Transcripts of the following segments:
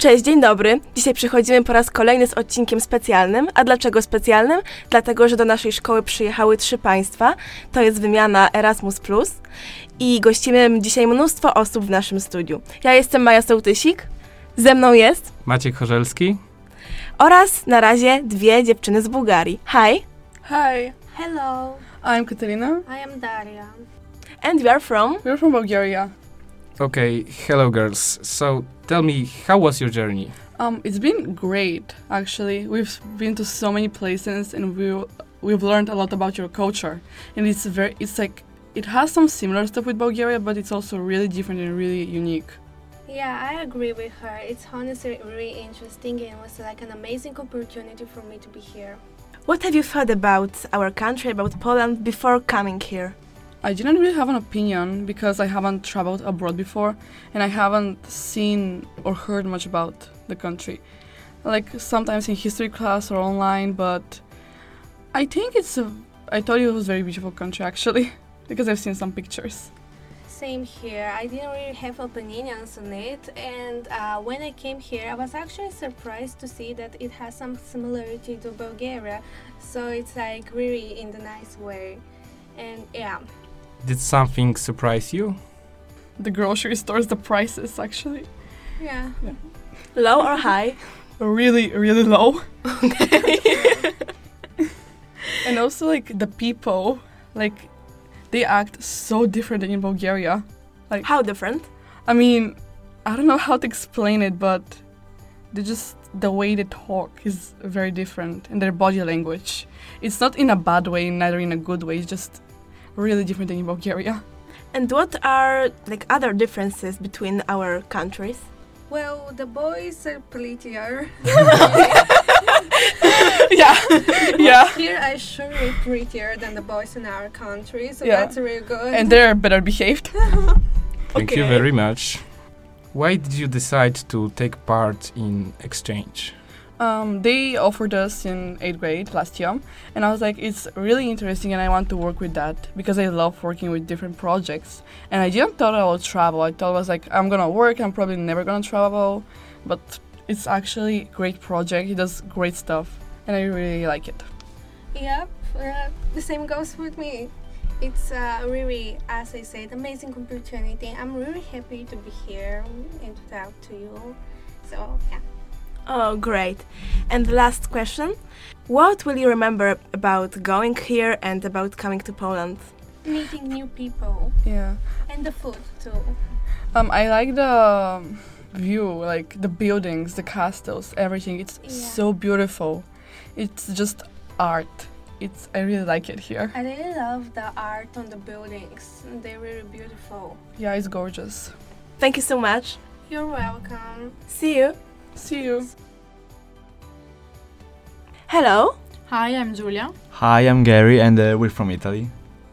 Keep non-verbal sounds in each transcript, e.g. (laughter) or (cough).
Cześć, dzień dobry. Dzisiaj przychodzimy po raz kolejny z odcinkiem specjalnym. A dlaczego specjalnym? Dlatego, że do naszej szkoły przyjechały trzy państwa. To jest wymiana Erasmus i gościmy dzisiaj mnóstwo osób w naszym studiu. Ja jestem Maja Sołtysik, ze mną jest Maciek Chorzelski oraz na razie dwie dziewczyny z Bułgarii. Hi! Hi, Hello, I'm Katerina. I am Daria. And we are from We're from Bulgaria. Okay, hello girls. So tell me, how was your journey? Um, it's been great actually. We've been to so many places and we we've learned a lot about your culture. And it's very it's like it has some similar stuff with Bulgaria, but it's also really different and really unique. Yeah, I agree with her. It's honestly really interesting and was like an amazing opportunity for me to be here. What have you thought about our country, about Poland before coming here? I didn't really have an opinion because I haven't traveled abroad before and I haven't seen or heard much about the country. Like sometimes in history class or online, but I think it's a I thought it was a very beautiful country actually (laughs) because I've seen some pictures. Same here. I didn't really have opinions on it, and uh, when I came here, I was actually surprised to see that it has some similarity to Bulgaria. So it's like really in the nice way, and yeah. Did something surprise you? The grocery stores, the prices actually Yeah. Low or high? (laughs) really really low. Okay. (laughs) and also like the people, like they act so different than in Bulgaria. Like how different? I mean, I don't know how to explain it, but they just the way they talk is very different and their body language. It's not in a bad way, neither in a good way. It's just really different than in Bulgaria. And what are like other differences between our countries? Well, the boys are prettier. (laughs) yeah, yeah. Here are surely prettier than the boys in our country, so Yeah. that's really good. And they're better behaved. (laughs) Thank you very much. Why did you decide to take part in exchange? Um, they offered us in eighth grade last year, and I was like, it's really interesting, and I want to work with that because I love working with different projects. And I didn't thought I would travel. I thought I was like, I'm gonna work. I'm probably never gonna travel, but it's actually a great project. It does great stuff, and I really like it. Yep, uh, the same goes with me. It's uh, really, as I said, amazing opportunity. I'm really happy to be here and to talk to you. So yeah. Oh, great. And the last question What will you remember about going here and about coming to Poland? Meeting new people Yeah. and the food too. Um, I like the view, like the buildings, the castles, everything. It's Yeah. so beautiful. It's just art. It's I really like it here. I really love the art on the buildings. They're really beautiful. Yeah, it's gorgeous. Thank you so much. You're welcome. See you. See you. Hello. Hi, I'm Giulia. Hi, I'm Gary, and uh, we're from Italy.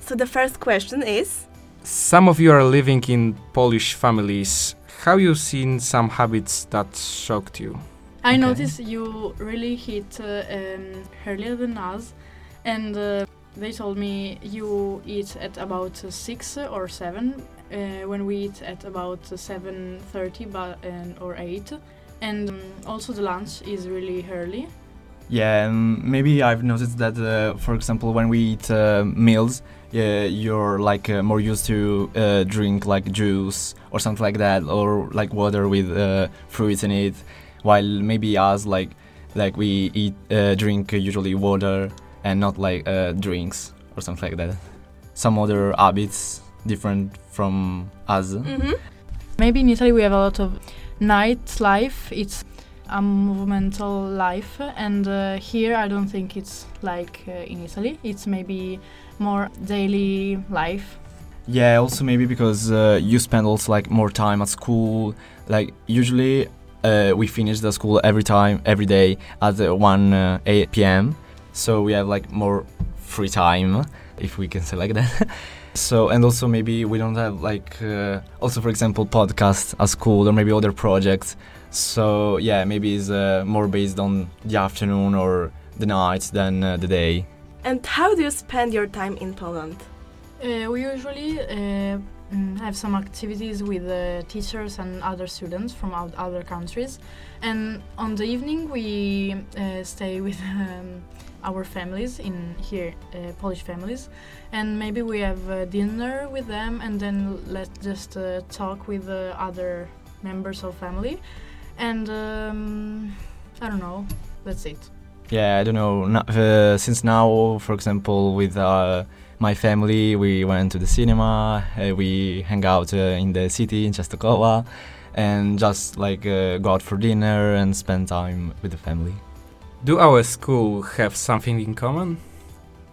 So the first question is Some of you are living in Polish families. How you seen some habits that shocked you? I Okay. noticed you really hit uh, um, earlier than us, and uh, they told me you eat at about uh, six or seven, uh, when we eat at about seven thirty, but and or eight, and um, also the lunch is really early. Yeah, um, maybe I've noticed that, uh, for example, when we eat uh, meals, yeah, you're like uh, more used to uh, drink like juice or something like that, or like water with uh, fruits in it, while maybe us like like we eat uh, drink usually water and not like uh, drinks or something like that. Some other habits different from us. mm-hmm. Maybe in Italy we have a lot of nightlife. It's a monumental life, and uh, here I don't think it's like uh, in Italy. It's maybe more daily life. Yeah, also maybe because uh, you spend also like more time at school. Like usually, uh, we finish the school every time, every day at uh, 1 uh, 8 p.m. So we have like more free time, if we can say like that. (laughs) so and also maybe we don't have like uh, also for example podcasts at school or maybe other projects. So yeah, maybe it's uh, more based on the afternoon or the night than uh, the day. And how do you spend your time in Poland? Uh, we usually uh, mm, have some activities with the teachers and other students from out other countries. And on the evening, we uh, stay with (laughs) um, our families in here, uh, Polish families, and maybe we have uh, dinner with them, and then let's just uh, talk with the other members of family. And um, I don't know. That's it. Yeah, I don't know. No, uh, since now, for example, with uh, my family, we went to the cinema. Uh, we hang out uh, in the city in Częstochowa, and just like uh, go out for dinner and spend time with the family. Do our school have something in common?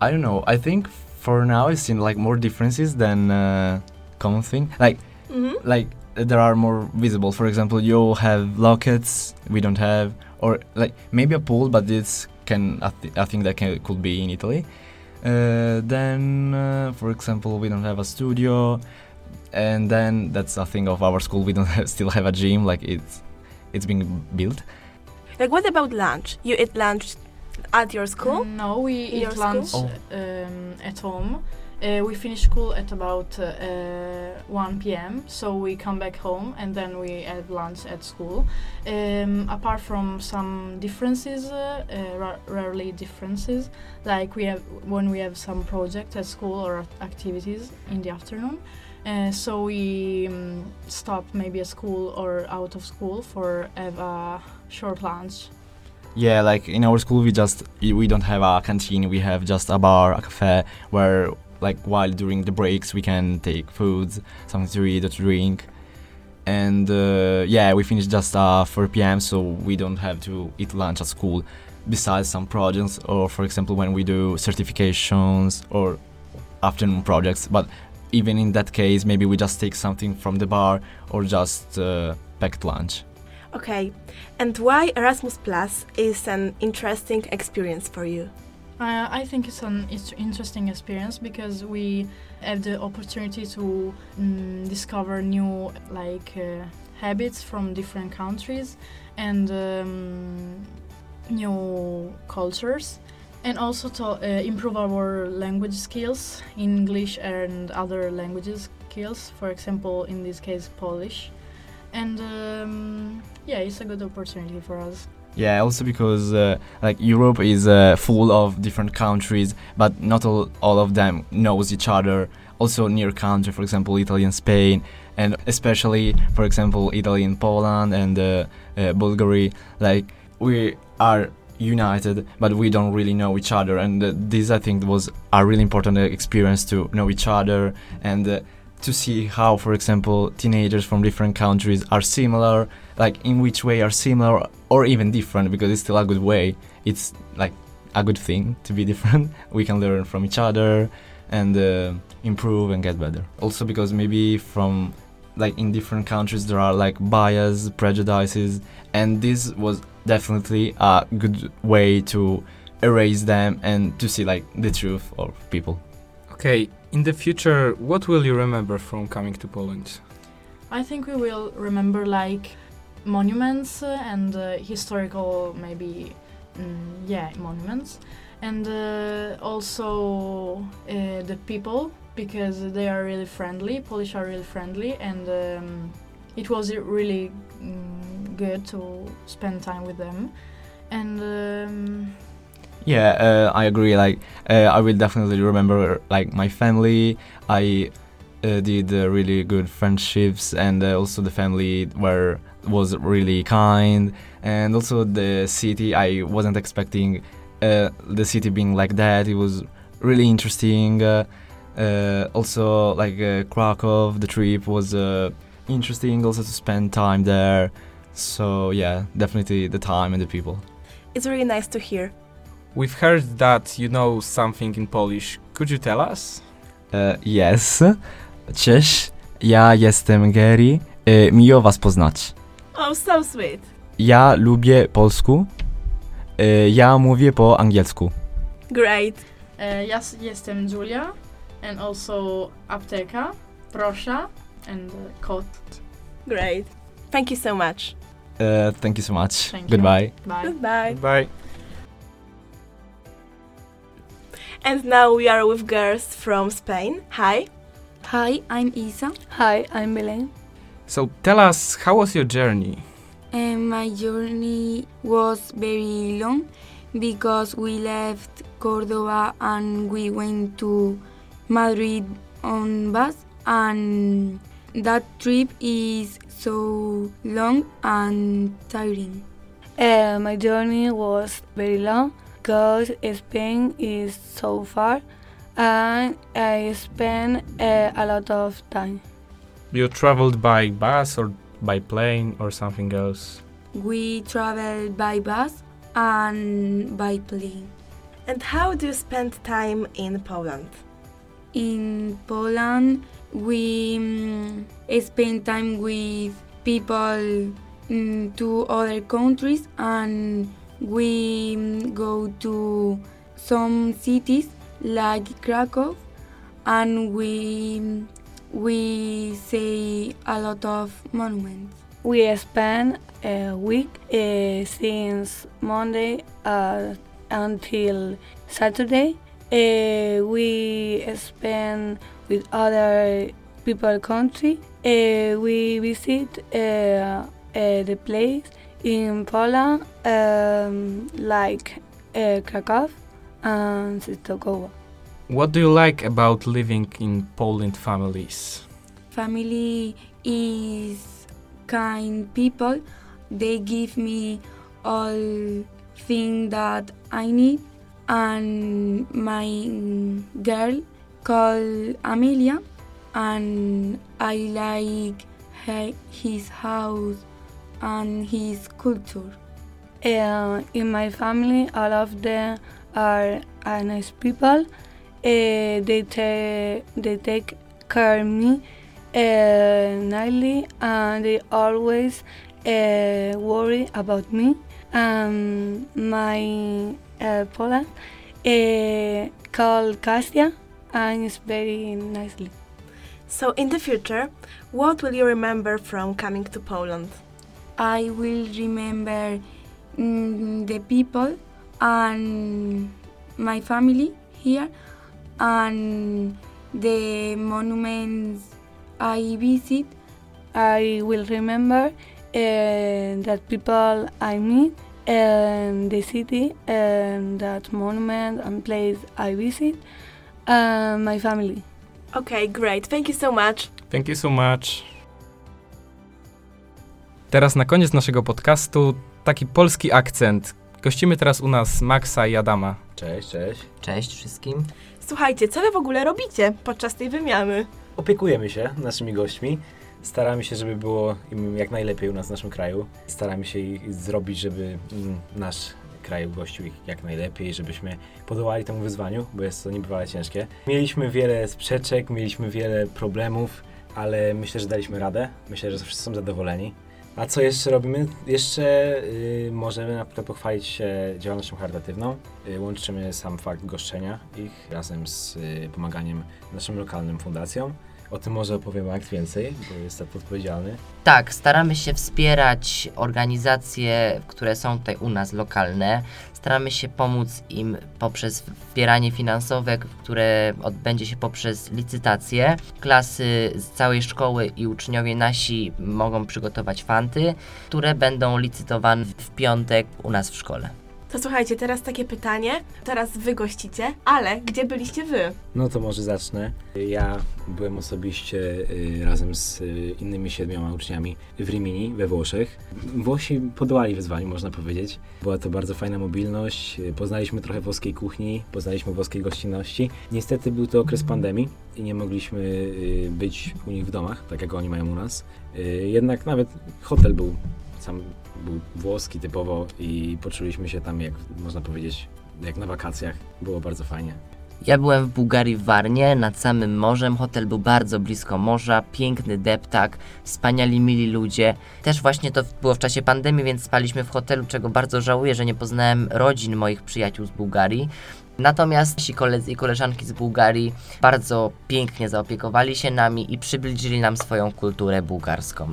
I don't know. I think for now I've seen like more differences than uh, common thing. Like hmm like there are more visible. For example, you have lockets, we don't have, or like maybe a pool, but this can I, th- I think that can, could be in Italy. Uh, then, uh, for example, we don't have a studio, and then that's a thing of our school. We don't (laughs) have, still have a gym, like it's it's being built. Like, what about lunch? You eat lunch at your school? No, we your eat lunch school? um, at home. Uh, we finish school at about uh, uh, 1 p.m. So we come back home and then we have lunch at school. Um, apart from some differences, uh, uh, ra- rarely differences, like we have when we have some project at school or act- activities in the afternoon. Uh, so we um, stop maybe at school or out of school for have a short lunch. Yeah, like in our school, we just we don't have a canteen. We have just a bar, a cafe, where like while during the breaks we can take foods, something to eat or to drink. And uh, yeah, we finish just uh, 4 p.m. so we don't have to eat lunch at school. Besides some projects, or for example, when we do certifications or afternoon projects. But even in that case, maybe we just take something from the bar or just uh, packed lunch. Okay. And why Erasmus Plus is an interesting experience for you? Uh, I think it's an it's interesting experience because we have the opportunity to mm, discover new like uh, habits from different countries and um, new cultures and also to uh, improve our language skills English and other languages skills for example in this case Polish and um, yeah it's a good opportunity for us Yeah, also because uh, like Europe is uh, full of different countries, but not all, all of them knows each other. Also near country, for example, Italy and Spain, and especially, for example, Italy and Poland and uh, uh, Bulgaria. Like we are united, but we don't really know each other, and uh, this I think was a really important uh, experience to know each other and. To see how, for example, teenagers from different countries are similar, like in which way are similar or even different, because it's still a good way. It's like a good thing to be (laughs) different. We can learn from each other and uh, improve and get better. Also, because maybe from like in different countries there are like bias, prejudices, and this was definitely a good way to erase them and to see like the truth of people. Okay, in the future, what will you remember from coming to Poland? I think we will remember like monuments uh, and uh, historical maybe mm, yeah monuments and uh, also uh, the people because they are really friendly Polish are really friendly and um, it was really mm, good to spend time with them and um, Yeah, uh, I agree. Like, uh, I will definitely remember like my family. I uh, did uh, really good friendships, and uh, also the family were was really kind, and also the city. I wasn't expecting uh, the city being like that. It was really interesting. Also, like Krakow, the trip was interesting. Also to spend time there. So yeah, definitely the time and the people. It's really nice to hear. We've heard that you know something in Polish. Could you tell us? E, Yes. Cześć, ja jestem Gary. E, Miło was poznać. Oh, so sweet. Ja lubię polsku. E, Ja mówię po angielsku. Great. uh, yes jestem Julia and also apteka Prosza and uh, kot Great. Thank you so much. E, Thank you so much. Thank you. Goodbye. bye Goodbye. Bye. And now we are with girls from Spain. Hi. Hi, I'm Isa. Hi, I'm Belen. So tell us, how was your journey? And my journey was very long because we left Cordoba and we went to Madrid on bus and that trip is so long and tiring. Uh, my journey was very long because Spain is so far and I spend uh, a lot of time. You traveled by bus or by plane or something else? We traveled by bus and by plane. And how do you spend time in Poland? In Poland, we mm, spend time with people mm, to other countries and we go to some cities like Krakow and we we see a lot of monuments. We spend a week uh, since Monday uh, until Saturday. Uh, we spend with other people country. Uh, we visit the place in Poland um, like uh, Krakow and Częstochowa. What do you like about living in Poland families? Family is kind people. They give me all thing that I need. And my girl called Amelia, and I like he- his house and his culture. Uh, in my family, all of them are, nice people. Uh, they, ta- they take care of me uh, nicely and they always uh, worry about me. Um, my uh, Poland uh, called Kasia and it's very nicely. So, in the future, what will you remember from coming to Poland? I will remember mm, the people and my family here and the monuments I visit. I will remember uh, that people I meet and the city and that monument and place I visit and my family. Okay, great. Thank you so much. Thank you so much. Teraz na koniec naszego podcastu taki polski akcent. Gościmy teraz u nas Maxa i Adama. Cześć, cześć. Cześć wszystkim. Słuchajcie, co wy w ogóle robicie podczas tej wymiany? Opiekujemy się naszymi gośćmi. Staramy się, żeby było im jak najlepiej u nas w naszym kraju. Staramy się ich zrobić, żeby mm, nasz kraj gościł ich jak najlepiej, żebyśmy podołali temu wyzwaniu, bo jest to niebywale ciężkie. Mieliśmy wiele sprzeczek, mieliśmy wiele problemów, ale myślę, że daliśmy radę. Myślę, że wszyscy są zadowoleni. A co jeszcze robimy? Jeszcze y, możemy na przykład pochwalić się działalnością charytatywną. Y, łączymy sam fakt goszczenia ich razem z y, pomaganiem naszym lokalnym fundacjom. O tym może opowie Max więcej, bo jest za to odpowiedzialny. Tak, staramy się wspierać organizacje, które są tutaj u nas lokalne. Staramy się pomóc im poprzez wspieranie finansowe, które odbędzie się poprzez licytacje. Klasy z całej szkoły i uczniowie nasi mogą przygotować fanty, które będą licytowane w piątek u nas w szkole. To słuchajcie, teraz takie pytanie. Teraz wy gościcie, ale gdzie byliście wy? No to może zacznę. Ja byłem osobiście y, razem z y, innymi siedmioma uczniami w Rimini we Włoszech. Włosi podołali wyzwaniu, można powiedzieć. Była to bardzo fajna mobilność. Poznaliśmy trochę włoskiej kuchni, poznaliśmy włoskiej gościnności. Niestety był to okres pandemii i nie mogliśmy y, być u nich w domach, tak jak oni mają u nas. Y, Jednak nawet hotel był sam był włoski typowo i poczuliśmy się tam, jak można powiedzieć, jak na wakacjach. Było bardzo fajnie. Ja byłem w Bułgarii w Warnie, nad samym morzem. Hotel był bardzo blisko morza, piękny deptak, wspaniali mili ludzie. Też właśnie to było w czasie pandemii, więc spaliśmy w hotelu, czego bardzo żałuję, że nie poznałem rodzin moich przyjaciół z Bułgarii. Natomiast nasi koledzy i koleżanki z Bułgarii bardzo pięknie zaopiekowali się nami i przybliżyli nam swoją kulturę bułgarską.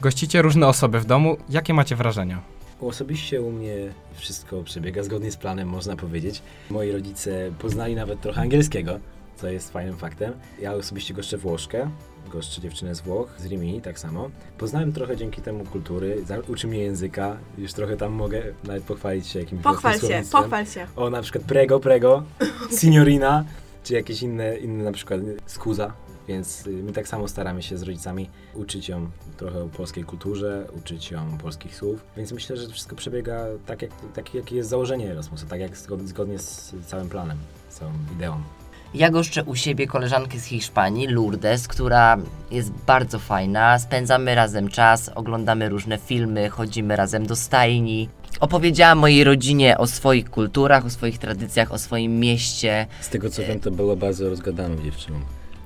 Gościcie różne osoby w domu. Jakie macie wrażenia? Osobiście u mnie wszystko przebiega zgodnie z planem, można powiedzieć. Moi rodzice poznali nawet trochę angielskiego, co jest fajnym faktem. Ja osobiście goszczę Włoszkę, goszczę dziewczynę z Włoch, z Rimini tak samo. Poznałem trochę dzięki temu kultury, uczy mnie języka, już trochę tam mogę nawet pochwalić się jakimś Pochwal się, pochwal się. O, na przykład prego, prego, (laughs) signorina, czy jakieś inne, inne na przykład skuza. Więc y, my tak samo staramy się z rodzicami uczyć ją trochę o polskiej kulturze, uczyć ją polskich słów. Więc myślę, że to wszystko przebiega tak, jak, tak jakie jest założenie Erasmusa, tak jak zgod- zgodnie z całym planem, całą ideą. Ja goszczę u siebie koleżankę z Hiszpanii, Lourdes, która jest bardzo fajna. Spędzamy razem czas, oglądamy różne filmy, chodzimy razem do stajni. Opowiedziała mojej rodzinie o swoich kulturach, o swoich tradycjach, o swoim mieście. Z tego co wiem, to była bardzo rozgadaną dziewczyną.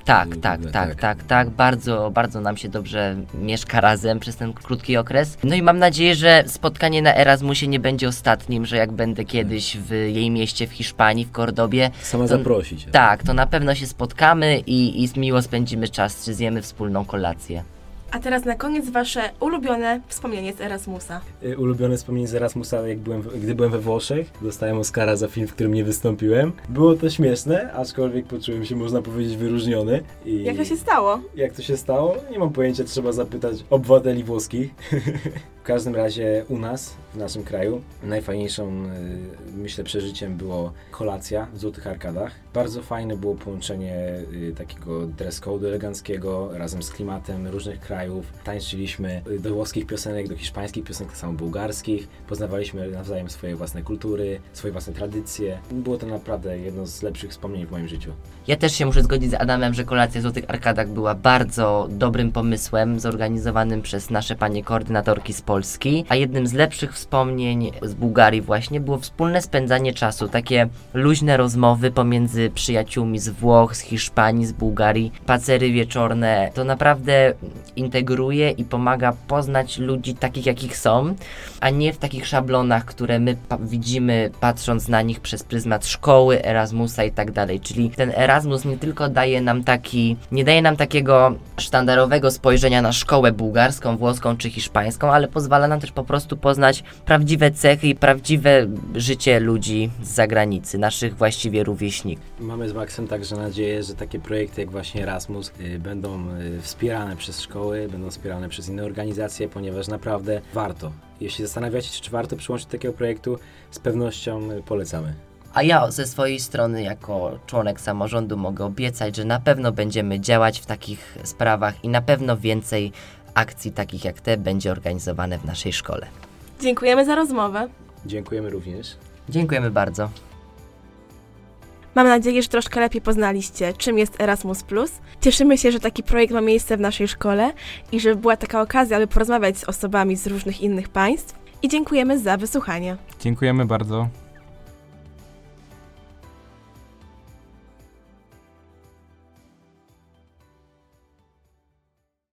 Tak, tak, no tak, tak. tak, tak. Bardzo, bardzo nam się dobrze mieszka razem przez ten krótki okres. No i mam nadzieję, że spotkanie na Erasmusie nie będzie ostatnim, że jak będę kiedyś w jej mieście w Hiszpanii, w Kordobie, Sama To- zaprosić. tak, to na pewno się spotkamy i, i miło spędzimy czas, czy zjemy wspólną kolację. A teraz na koniec wasze ulubione wspomnienie z Erasmusa. Y, Ulubione wspomnienie z Erasmusa, jak byłem, gdy byłem we Włoszech. Dostałem Oscara za film, w którym nie wystąpiłem. Było to śmieszne, aczkolwiek poczułem się, można powiedzieć, wyróżniony. I Jak to się stało? Jak to się stało? Nie mam pojęcia, trzeba zapytać obywateli włoskich. (laughs) w każdym razie u nas, w naszym kraju, najfajniejszą, y, myślę, przeżyciem było kolacja w Złotych Arkadach. Bardzo fajne było połączenie y, takiego dress code'u eleganckiego razem z klimatem różnych krajów. Tańczyliśmy y, do włoskich piosenek, do hiszpańskich piosenek, tak samo bułgarskich. Poznawaliśmy nawzajem swoje własne kultury, swoje własne tradycje. Było to naprawdę jedno z lepszych wspomnień w moim życiu. Ja też się muszę zgodzić z Adamem, że kolacja w Złotych Arkadach była bardzo dobrym pomysłem, zorganizowanym przez nasze panie koordynatorki z Polski. A jednym z lepszych wspomnień z Bułgarii właśnie było wspólne spędzanie czasu, takie luźne rozmowy pomiędzy przyjaciółmi z Włoch, z Hiszpanii, z Bułgarii, pacery wieczorne. To naprawdę integruje i pomaga poznać ludzi takich, jakich są, a nie w takich szablonach, które my pa- widzimy patrząc na nich przez pryzmat szkoły, Erasmusa i tak dalej. Czyli ten Erasmus nie tylko daje nam taki, nie daje nam takiego sztandarowego spojrzenia na szkołę bułgarską, włoską czy hiszpańską, ale pozwala nam też po prostu poznać prawdziwe cechy i prawdziwe życie ludzi z zagranicy, naszych właściwie rówieśników. Mamy z Maxem także nadzieję, że takie projekty jak właśnie Erasmus y, będą y, wspierane przez szkoły, będą wspierane przez inne organizacje, ponieważ naprawdę warto. Jeśli zastanawiacie się, czy warto przyłączyć do takiego projektu, z pewnością polecamy. A ja ze swojej strony, jako członek samorządu, mogę obiecać, że na pewno będziemy działać w takich sprawach i na pewno więcej akcji takich jak te będzie organizowane w naszej szkole. Dziękujemy za rozmowę. Dziękujemy również. Dziękujemy bardzo. Mam nadzieję, że troszkę lepiej poznaliście, czym jest Erasmus. Cieszymy się, że taki projekt ma miejsce w naszej szkole i że była taka okazja, aby porozmawiać z osobami z różnych innych państw. I dziękujemy za wysłuchanie. Dziękujemy bardzo.